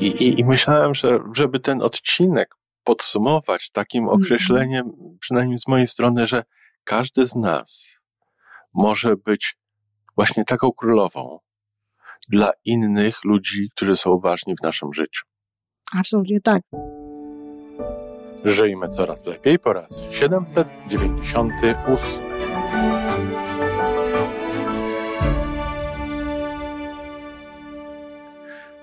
I, i, I myślałem, że żeby ten odcinek podsumować takim Mhm. określeniem, przynajmniej z mojej strony, że każdy z nas może być właśnie taką królową dla innych ludzi, którzy są ważni w naszym życiu. Absolutnie tak. Żyjmy coraz lepiej po raz 798.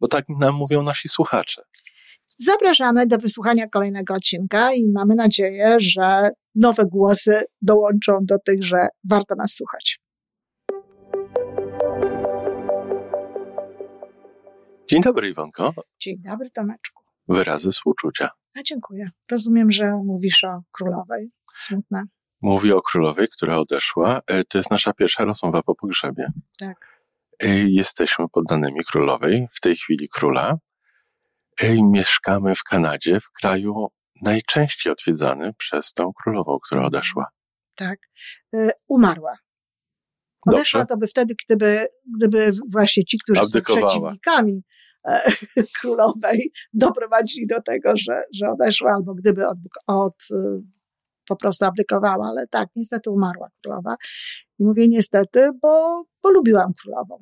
bo tak nam mówią nasi słuchacze. Zapraszamy do wysłuchania kolejnego odcinka i mamy nadzieję, że nowe głosy dołączą do tych, że warto nas słuchać. Dzień dobry, Iwonko. Dzień dobry, Tomeczku. Wyrazy współczucia. A dziękuję. Rozumiem, że mówisz o królowej. Smutne. Mówi o królowej, która odeszła. E, To jest nasza pierwsza rozmowa po pogrzebie. Tak. E, Jesteśmy poddanymi królowej, w tej chwili króla. E, Mieszkamy w Kanadzie, w kraju najczęściej odwiedzany przez tą królową, która odeszła. Tak. Y, Umarła. Odeszła Dobrze. to by wtedy, gdyby, gdyby właśnie ci, którzy są przeciwnikami e, królowej, doprowadzili do tego, że, że odeszła, albo gdyby od, od y, po prostu abdykowała, ale tak, niestety umarła królowa. I mówię niestety, bo, bo lubiłam królową.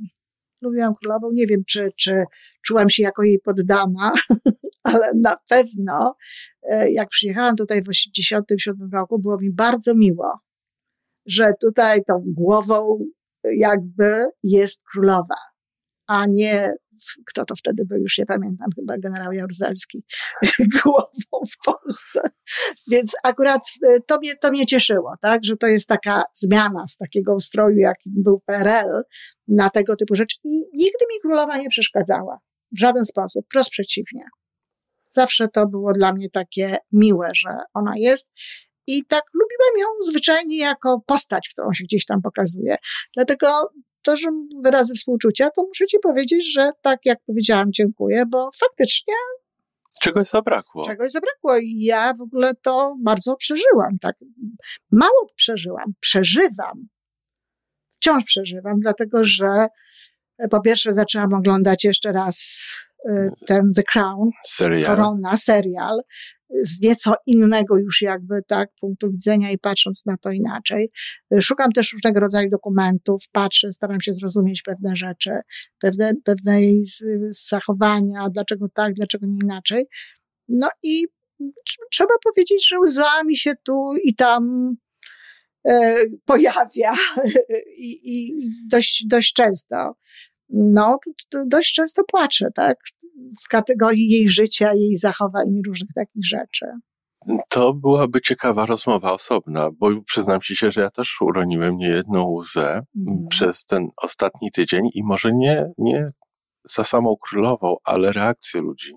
Lubiłam królową. Nie wiem, czy, czy czułam się jako jej poddana, ale na pewno, e, jak przyjechałam tutaj w 87 roku, było mi bardzo miło, że tutaj tą głową jakby jest królowa, a nie kto to wtedy był, już nie pamiętam, chyba generał Jaruzelski głową w Polsce. Więc akurat e, to mnie, to mnie cieszyło, tak, że to jest taka zmiana z takiego ustroju, jakim był PRL na tego typu rzeczy. I nigdy mi królowa nie przeszkadzała. W żaden sposób, wprost przeciwnie. Zawsze to było dla mnie takie miłe, że ona jest. I tak lubiłam ją zwyczajnie jako postać, którą się gdzieś tam pokazuje. Dlatego że wyrazy współczucia, to muszę ci powiedzieć, że tak jak powiedziałam, dziękuję, bo faktycznie Czegoś zabrakło. czegoś zabrakło i ja w ogóle to bardzo przeżyłam, tak. Mało przeżyłam, przeżywam. Wciąż przeżywam, dlatego że e, po pierwsze zaczęłam oglądać jeszcze raz ten The Crown, Serial. Korona, serial, z nieco innego już jakby, tak, punktu widzenia i patrząc na to inaczej. Szukam też różnego rodzaju dokumentów, patrzę, staram się zrozumieć pewne rzeczy, pewne, pewne jej zachowania, dlaczego tak, dlaczego nie inaczej. No i tr- trzeba powiedzieć, że łzami się tu i tam e, pojawia i i dość, dość często. No, dość często płaczę, tak? W kategorii jej życia, jej zachowań i różnych takich rzeczy. To byłaby ciekawa rozmowa osobna, bo przyznam ci się, że ja też uroniłem niejedną łzę Mhm. przez ten ostatni tydzień i może nie, nie za samą królową, ale reakcje ludzi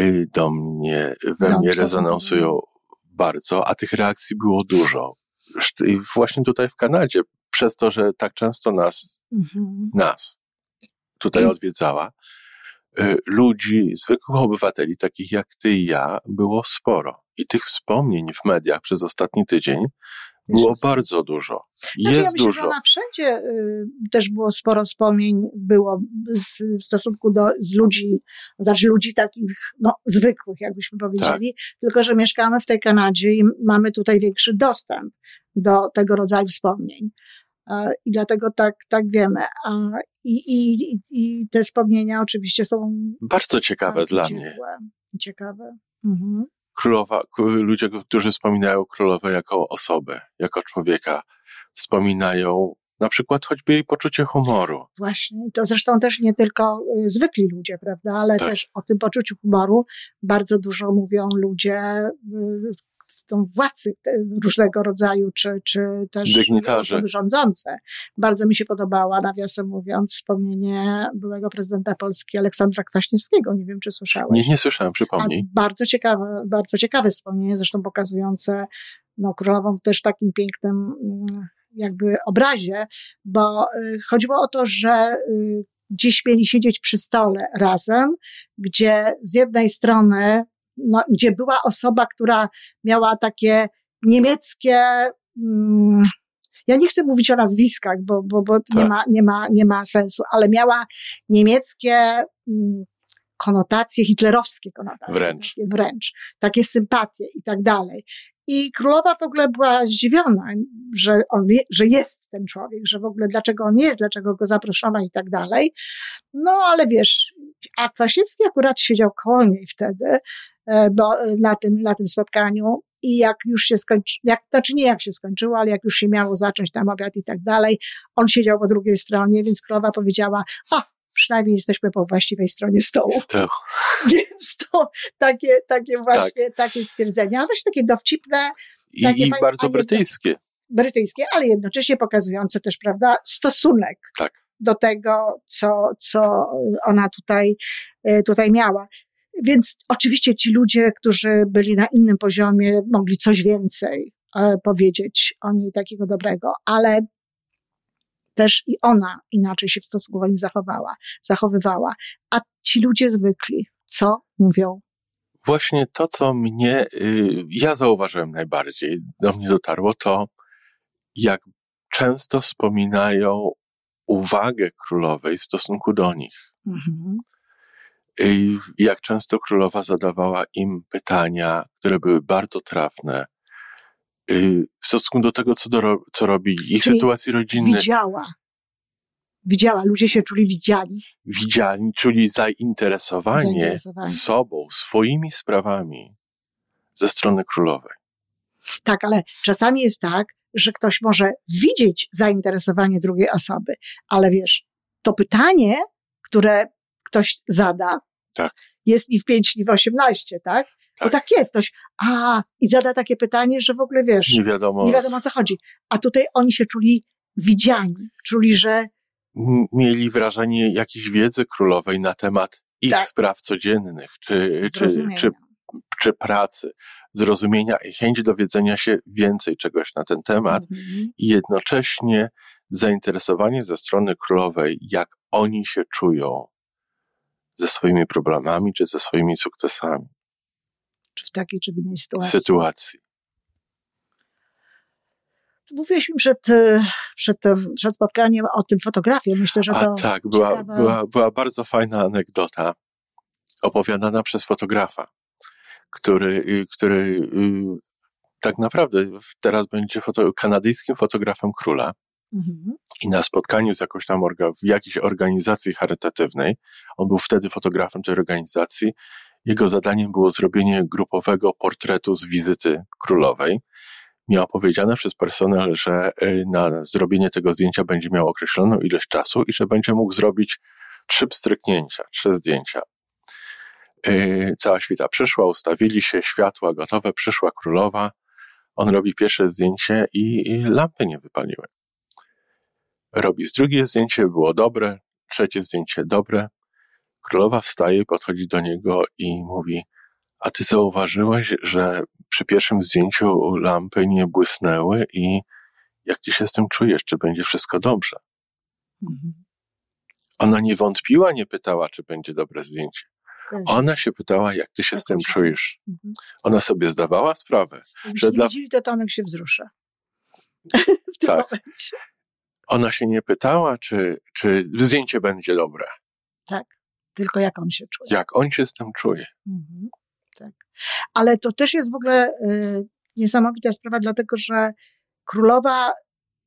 y, do mnie, we Dobrze, mnie rezonansują bardzo, a tych reakcji było dużo. I właśnie tutaj w Kanadzie, przez to, że tak często nas, Mhm. nas tutaj odwiedzała, y, ludzi, zwykłych obywateli, takich jak ty i ja, było sporo. I tych wspomnień w mediach przez ostatni tydzień było bardzo dużo. Znaczy, ja Jest myślę, że dużo. na wszędzie y, też było sporo wspomnień, było z, w stosunku do z ludzi, znaczy ludzi takich no, zwykłych, jakbyśmy powiedzieli, Tak. tylko że mieszkamy w tej Kanadzie i mamy tutaj większy dostęp do tego rodzaju wspomnień. I dlatego tak, tak wiemy. A, i, i, i- te wspomnienia oczywiście są Bardzo ciekawe bardzo dla ciepłe, mnie. Ciekawe. Mhm. Królowa, ludzie, którzy wspominają królowę jako osobę, jako człowieka, wspominają na przykład choćby jej poczucie humoru. Właśnie. To zresztą też nie tylko y, zwykli ludzie, prawda, ale Tak. też o tym poczuciu humoru bardzo dużo mówią ludzie, y, tą władcy różnego rodzaju, czy, czy też Dygnitarze. osoby rządzące. Bardzo mi się podobała, nawiasem mówiąc, wspomnienie byłego prezydenta Polski Aleksandra Kwaśniewskiego. Nie wiem, czy słyszałeś. Nie, nie słyszałem, przypomnij. A bardzo ciekawe, bardzo ciekawe wspomnienie, zresztą pokazujące no, królową w też takim pięknym mm, jakby obrazie, bo y, chodziło o to, że y, gdzieś mieli siedzieć przy stole razem, gdzie z jednej strony, no, gdzie była osoba, która miała takie niemieckie, mm, ja nie chcę mówić o nazwiskach, bo, bo, bo tak. nie, ma, nie, ma, nie ma sensu, ale miała niemieckie mm, konotacje, hitlerowskie konotacje. Wręcz. Takie, wręcz. Takie sympatie i tak dalej. I królowa w ogóle była zdziwiona, że, on, że jest ten człowiek, że w ogóle dlaczego on jest, dlaczego go zaproszono i tak dalej. No ale wiesz, a Kwaśniewski akurat siedział koło niej wtedy, e, bo e, na tym, na tym spotkaniu i jak już się skończyło, jak, znaczy nie jak się skończyło, ale jak już się miało zacząć tam obiad i tak dalej, on siedział po drugiej stronie, więc królowa powiedziała, przynajmniej jesteśmy po właściwej stronie stołu. Stoł. Więc to takie, takie właśnie, tak. takie stwierdzenia, ale właśnie takie dowcipne. I, takie i fajne, bardzo brytyjskie. Brytyjskie, ale jednocześnie pokazujące też, prawda, stosunek tak. do tego, co, co ona tutaj, e, tutaj miała. Więc oczywiście ci ludzie, którzy byli na innym poziomie, mogli coś więcej e, powiedzieć o niej takiego dobrego, ale też i ona inaczej się w stosunku do nich zachowała, zachowywała. A ci ludzie zwykli, co mówią? Właśnie to, co mnie, y, ja zauważyłem najbardziej, do mnie dotarło, to jak często wspominają uwagę królowej w stosunku do nich. Mhm. Jak często królowa zadawała im pytania, które były bardzo trafne, w stosunku do tego, co, do, co robili, ich Czyli sytuacji rodzinnej. Widziała. Widziała, ludzie się czuli widziani. Widziani, czuli zainteresowanie, zainteresowanie sobą, swoimi sprawami ze strony królowej. Tak, ale czasami jest tak, że ktoś może widzieć zainteresowanie drugiej osoby, ale wiesz, to pytanie, które ktoś zada, tak. jest ni w 5, ni w 18, tak? Tak. Bo tak jest. Ktoś, a, i zada takie pytanie, że w ogóle wiesz, nie wiadomo, nie wiadomo o co chodzi. A tutaj oni się czuli widziani, czuli, że. Mieli wrażenie jakiejś wiedzy królowej na temat ich tak. spraw codziennych, czy, czy, czy, czy pracy, zrozumienia i chęć dowiedzenia się więcej czegoś na ten temat mhm. i jednocześnie zainteresowanie ze strony królowej, jak oni się czują ze swoimi problemami czy ze swoimi sukcesami czy w takiej, czy w innej sytuacji. Sytuacji. Mówiłeś mi przed, e, przed, przed spotkaniem o tym fotografie. Myślę, że to. A tak, była, była, była bardzo fajna anegdota opowiadana przez fotografa, który, y, który y, tak naprawdę teraz będzie foto, kanadyjskim fotografem króla. Mhm. I na spotkaniu z jakąś tam orga, w jakiejś organizacji charytatywnej, on był wtedy fotografem tej organizacji, jego zadaniem było zrobienie grupowego portretu z wizyty królowej. Miał powiedziane przez personel, że e, na zrobienie tego zdjęcia będzie miał określoną ilość czasu i że będzie mógł zrobić trzy pstryknięcia, trzy zdjęcia. E, cała świta przyszła, ustawili się, światła gotowe, przyszła królowa. On robi pierwsze zdjęcie i lampy nie wypaliły. Robi drugie zdjęcie, było dobre, trzecie zdjęcie dobre, Królowa wstaje, podchodzi do niego i mówi: A ty zauważyłeś, że przy pierwszym zdjęciu lampy nie błysnęły i jak ty się z tym czujesz? Czy będzie wszystko dobrze? Mhm. Ona nie wątpiła, nie pytała, czy będzie dobre zdjęcie. Ona się pytała, jak ty się z tym czujesz. Mhm. Ona sobie zdawała sprawę, Jakbyś że dla... widzieli, to Tomek się wzrusza. w tym tak. momencie. Ona się nie pytała, czy, czy zdjęcie będzie dobre. Tak tylko jak on się czuje. Jak on się z tym czuje. Mhm, tak. Ale to też jest w ogóle y, niesamowita sprawa, dlatego że królowa,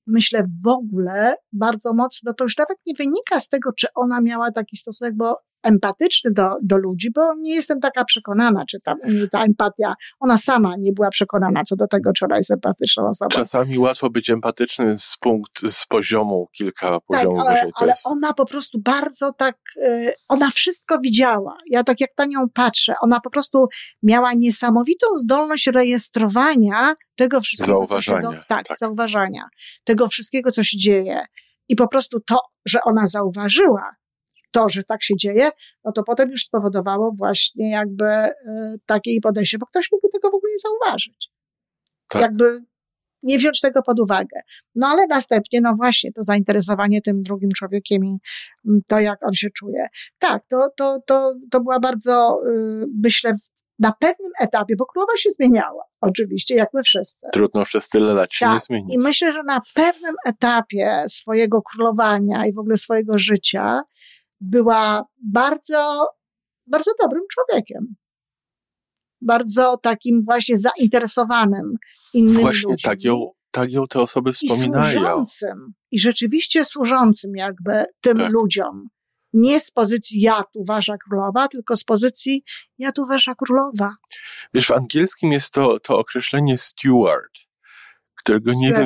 myślę, w ogóle bardzo mocno, to już nawet nie wynika z tego, czy ona miała taki stosunek, bo empatyczny do, do ludzi, bo nie jestem taka przekonana, czy tam u niej ta empatia, ona sama nie była przekonana co do tego, czy ona jest empatyczną osobą. Czasami łatwo być empatyczny z punkt, z poziomu, kilka poziomów tak, ale, wyżej. Ale jest... ona po prostu bardzo tak, y, ona wszystko widziała. Ja tak jak na nią patrzę, ona po prostu miała niesamowitą zdolność rejestrowania tego wszystkiego. Zauważania, do- tak, tak. zauważania. Tego wszystkiego, co się dzieje. I po prostu to, że ona zauważyła to, że tak się dzieje, no to potem już spowodowało właśnie jakby y, takie podejście, bo ktoś mógłby tego w ogóle nie zauważyć. Tak. Jakby nie wziąć tego pod uwagę. No ale następnie, no właśnie, to zainteresowanie tym drugim człowiekiem i mm, to, jak on się czuje. Tak, to, to, to, to była bardzo, y, myślę, na pewnym etapie, bo królowa się zmieniała, oczywiście, jak my wszyscy. Trudno przez tyle lat się Tak. nie zmienić. I myślę, że na pewnym etapie swojego królowania i w ogóle swojego życia była bardzo, bardzo dobrym człowiekiem. Bardzo takim właśnie zainteresowanym innymi Właśnie ludźmi. tak ją, tak ją te osoby I wspominają. służącym. I rzeczywiście służącym jakby tym Tak. ludziom. Nie z pozycji ja tu wasza królowa, tylko z pozycji ja tu wasza królowa. Wiesz, w angielskim jest to, to określenie steward, którego nie wiem,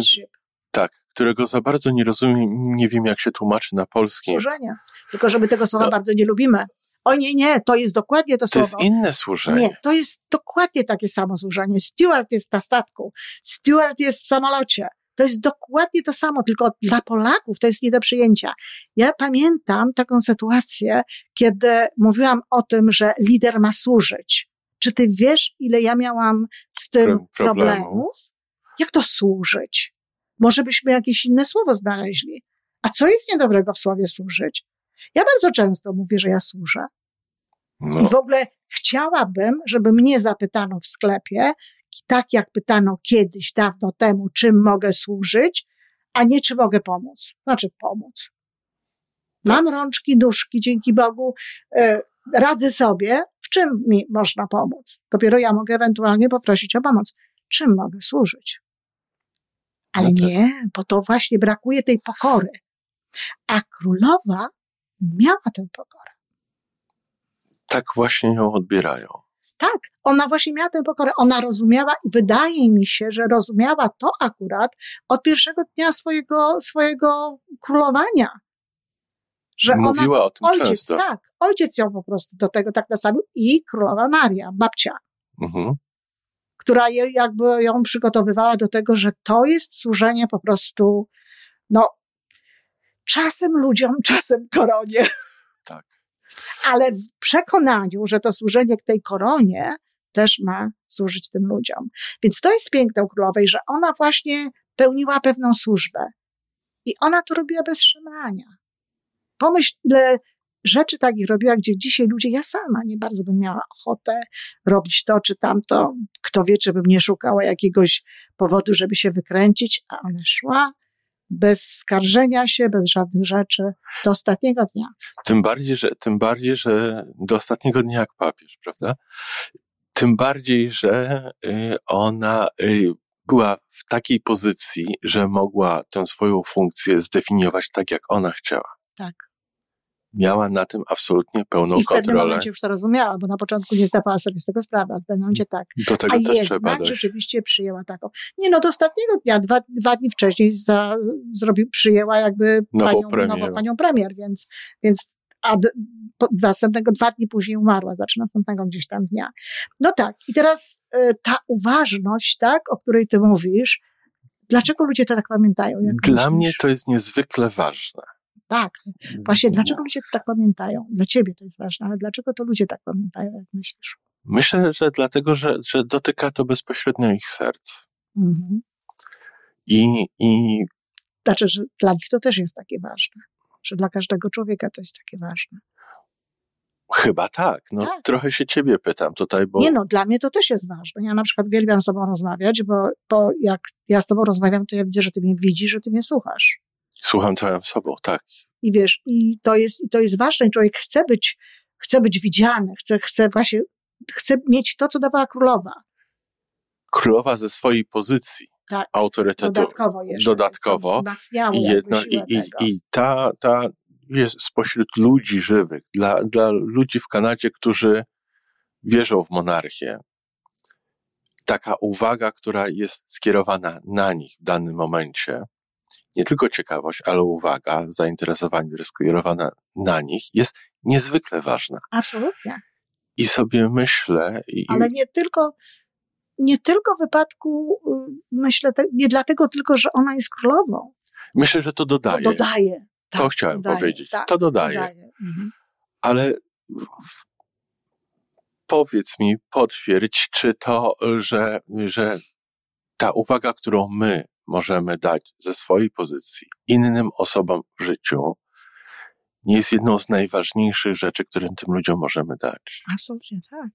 tak, którego za bardzo nie rozumiem, nie wiem jak się tłumaczy na polski. Służenie. Tylko, żeby tego słowa No. bardzo nie lubimy. O nie, nie, to jest dokładnie to, To słowo. jest inne służenie. Nie, to jest dokładnie takie samo służenie. Steward jest na statku, steward jest w samolocie. To jest dokładnie to samo, tylko dla Polaków to jest nie do przyjęcia. Ja pamiętam taką sytuację, kiedy mówiłam o tym, że lider ma służyć. Czy ty wiesz, ile ja miałam z tym Pro- problemów. problemów? Jak to służyć? Może byśmy jakieś inne słowo znaleźli. A co jest niedobrego w słowie służyć? Ja bardzo często mówię, że ja służę. I No, w ogóle chciałabym, żeby mnie zapytano w sklepie, tak jak pytano kiedyś, dawno temu, czym mogę służyć, a nie czy mogę pomóc. Znaczy pomóc. Mam rączki, nóżki, dzięki Bogu, e, radzę sobie, w czym mi można pomóc. Dopiero ja mogę ewentualnie poprosić o pomoc. Czym mogę służyć? Ale No tak. nie, bo to właśnie brakuje tej pokory. A królowa miała tę pokorę. tak właśnie ją odbierają. Tak, ona właśnie miała tę pokorę. Ona rozumiała i wydaje mi się, że rozumiała to akurat od pierwszego dnia swojego, swojego królowania. Że Mówiła ona, o tym ojciec, często. tak, ojciec ją po prostu do tego tak nastawił i królowa Maria, babcia, Mhm. Która je, jakby ją przygotowywała do tego, że to jest służenie po prostu, no, czasem ludziom, czasem koronie. Tak. ale w przekonaniu, że to służenie k tej koronie też ma służyć tym ludziom. Więc to jest piękne u królowej, że ona właśnie pełniła pewną służbę. I ona to robiła bez szemrania. Pomyśl, ile rzeczy takich robiła, gdzie dzisiaj ludzie, ja sama nie bardzo bym miała ochotę robić to czy tamto. Kto wie, czy bym nie szukała jakiegoś powodu, żeby się wykręcić, a ona szła bez skarżenia się, bez żadnych rzeczy do ostatniego dnia. Tym bardziej, że, tym bardziej, że do ostatniego dnia jak papież, prawda? Tym bardziej, że y, ona y, była w takiej pozycji, że mogła tę swoją funkcję zdefiniować tak, jak ona chciała. Tak. Miała na tym absolutnie pełną I w pewnym kontrolę. momencie już to rozumiała, bo na początku nie zdawała sobie z tego sprawy, a w pewnym momencie tak. Do tego A też trzeba jednak dojść. rzeczywiście przyjęła taką. Nie no, do ostatniego dnia, dwa, dwa dni wcześniej za, zrobi, przyjęła jakby Nową panią, premier. nową panią premier, więc, więc a d, po, następnego, dwa dni później umarła, znaczy następnego gdzieś tam dnia. No tak, i teraz y, ta uważność, tak, o której ty mówisz, dlaczego ludzie to tak pamiętają? Dla myślisz? mnie to jest niezwykle ważne. Tak, właśnie dlaczego ludzie to tak pamiętają? Dla ciebie to jest ważne, ale dlaczego to ludzie tak pamiętają, jak myślisz? Myślę, że dlatego, że, że dotyka to bezpośrednio ich serc. Mhm. I, i Znaczy, że dla nich to też jest takie ważne. Że dla każdego człowieka to jest takie ważne. chyba tak. No, Tak. trochę się ciebie pytam tutaj, bo Nie no, dla mnie to też jest ważne. Ja na przykład uwielbiam z tobą rozmawiać, bo, bo jak ja z tobą rozmawiam, to ja widzę, że ty mnie widzisz, że ty mnie słuchasz. Słucham całym sobą, tak. I wiesz, i to jest, i to jest ważne. I Człowiek chce być, chce być widziany, chce, chce właśnie, chce mieć to, co dawała królowa. Królowa ze swojej pozycji Tak. autorytetu Dodatkowo jeszcze. dodatkowo i, jedno, i, i, i ta, ta jest spośród ludzi żywych, dla, dla ludzi w Kanadzie, którzy wierzą w monarchię, taka uwaga, która jest skierowana na nich w danym momencie, nie tylko ciekawość, ale uwaga, zainteresowanie, które jest skierowana na nich, jest niezwykle ważna. Absolutnie. I sobie myślę. I, ale nie tylko, nie tylko w wypadku, y, myślę, nie dlatego tylko, że ona jest królową. Myślę, że to dodaje. To dodaje. Tak, to chciałem dodaje, powiedzieć. Tak, to dodaje. dodaje. Mhm. Ale powiedz mi, potwierdź, czy to, że, że ta uwaga, którą my możemy dać ze swojej pozycji innym osobom w życiu, nie jest jedną z najważniejszych rzeczy, które tym ludziom możemy dać. Absolutnie tak.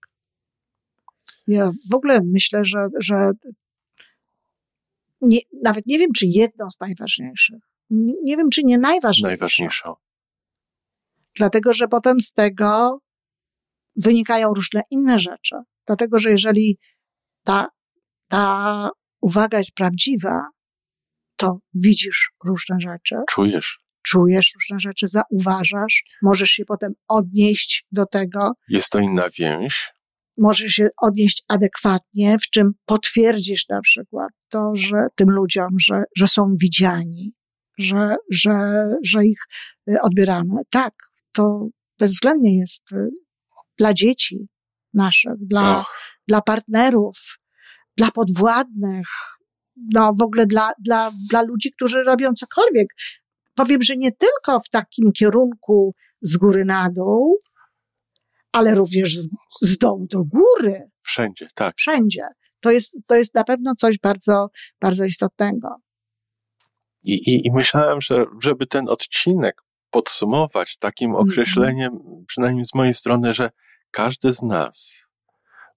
Ja w ogóle myślę, że, że nie, nawet nie wiem, czy jedną z najważniejszych. Nie, nie wiem, czy nie najważniejszą. Najważniejszą. Dlatego, że potem z tego wynikają różne inne rzeczy. Dlatego, że jeżeli ta, ta uwaga jest prawdziwa, to widzisz różne rzeczy. Czujesz. Czujesz różne rzeczy, zauważasz, możesz się potem odnieść do tego. Jest to inna więź. Możesz się odnieść adekwatnie, w czym potwierdzisz na przykład to, że tym ludziom, że, że są widziani, że, że, że ich y, odbieramy. Tak, to bezwzględnie jest y, dla dzieci naszych, dla, dla partnerów, dla podwładnych, no w ogóle dla, dla, dla ludzi, którzy robią cokolwiek. Powiem, że nie tylko w takim kierunku z góry na dół, ale również z, z dołu do góry. Wszędzie, tak. Wszędzie. To jest, to jest na pewno coś bardzo, bardzo istotnego. I, i, I myślałem, że żeby ten odcinek podsumować takim mhm. określeniem, mm. przynajmniej z mojej strony, że każdy z nas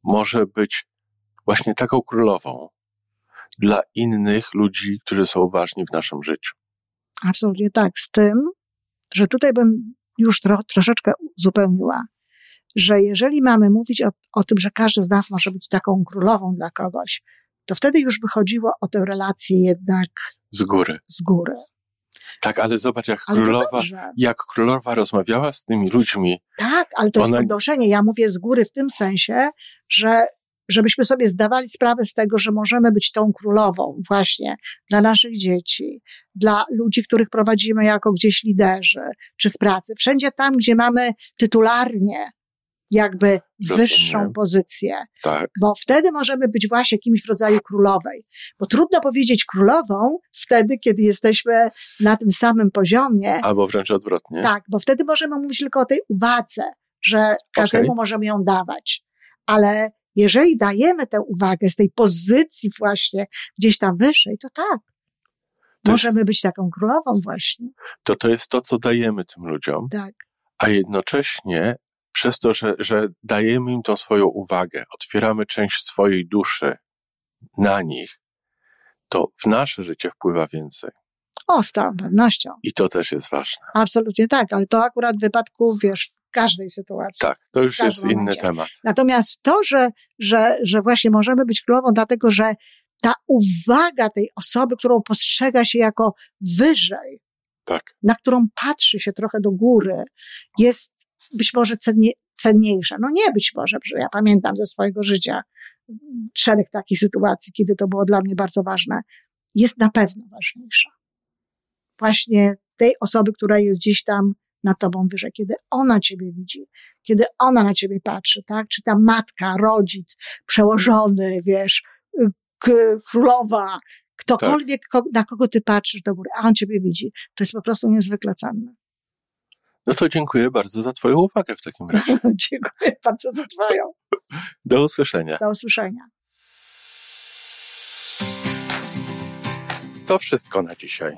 może być właśnie taką królową dla innych ludzi, którzy są ważni w naszym życiu. Absolutnie tak. Z tym, że tutaj bym już tro, troszeczkę uzupełniła, że jeżeli mamy mówić o, o tym, że każdy z nas może być taką królową dla kogoś, to wtedy już by chodziło o tę relację jednak z góry. Z góry. Tak, ale zobacz, jak ale królowa, jak królowa rozmawiała z tymi ludźmi. Tak, ale to ona... jest podnoszenie. Ja mówię z góry w tym sensie, że żebyśmy sobie zdawali sprawę z tego, że możemy być tą królową właśnie dla naszych dzieci, dla ludzi, których prowadzimy jako gdzieś liderzy, czy w pracy. Wszędzie tam, gdzie mamy tytularnie jakby wyższą pozycję. Tak. Bo wtedy możemy być właśnie kimś w rodzaju królowej. Bo trudno powiedzieć królową wtedy, kiedy jesteśmy na tym samym poziomie. Albo wręcz odwrotnie. Tak, bo wtedy możemy mówić tylko o tej uwadze, że każdemu okay. możemy ją dawać. Ale jeżeli dajemy tę uwagę z tej pozycji właśnie gdzieś tam wyższej, to tak. To możemy jest, być taką królową właśnie. To to jest to, co dajemy tym ludziom. Tak. A jednocześnie przez to, że, że dajemy im tą swoją uwagę, otwieramy część swojej duszy na nich, to w nasze życie wpływa więcej. O, z całą pewnością. I to też jest ważne. Absolutnie tak, ale to akurat w wypadku, wiesz, każdej sytuacji. Tak, to już jest momencie. inny temat. Natomiast to, że, że, że właśnie możemy być królową, dlatego że ta uwaga tej osoby, którą postrzega się jako wyżej, tak. na którą patrzy się trochę do góry, jest być może cennie, cenniejsza. No nie być może, że ja pamiętam ze swojego życia szereg takich sytuacji, kiedy to było dla mnie bardzo ważne. Jest na pewno ważniejsza. Właśnie tej osoby, która jest gdzieś tam na tobą wyżej, kiedy ona ciebie widzi, kiedy ona na ciebie patrzy, tak? Czy ta matka, rodzic, przełożony, wiesz, królowa, ktokolwiek, tak. na kogo ty patrzysz do góry, a on ciebie widzi. To jest po prostu niezwykle cenne. No to dziękuję bardzo za Twoją uwagę w takim razie. dziękuję bardzo za Twoją. Do usłyszenia. Do usłyszenia. To wszystko na dzisiaj.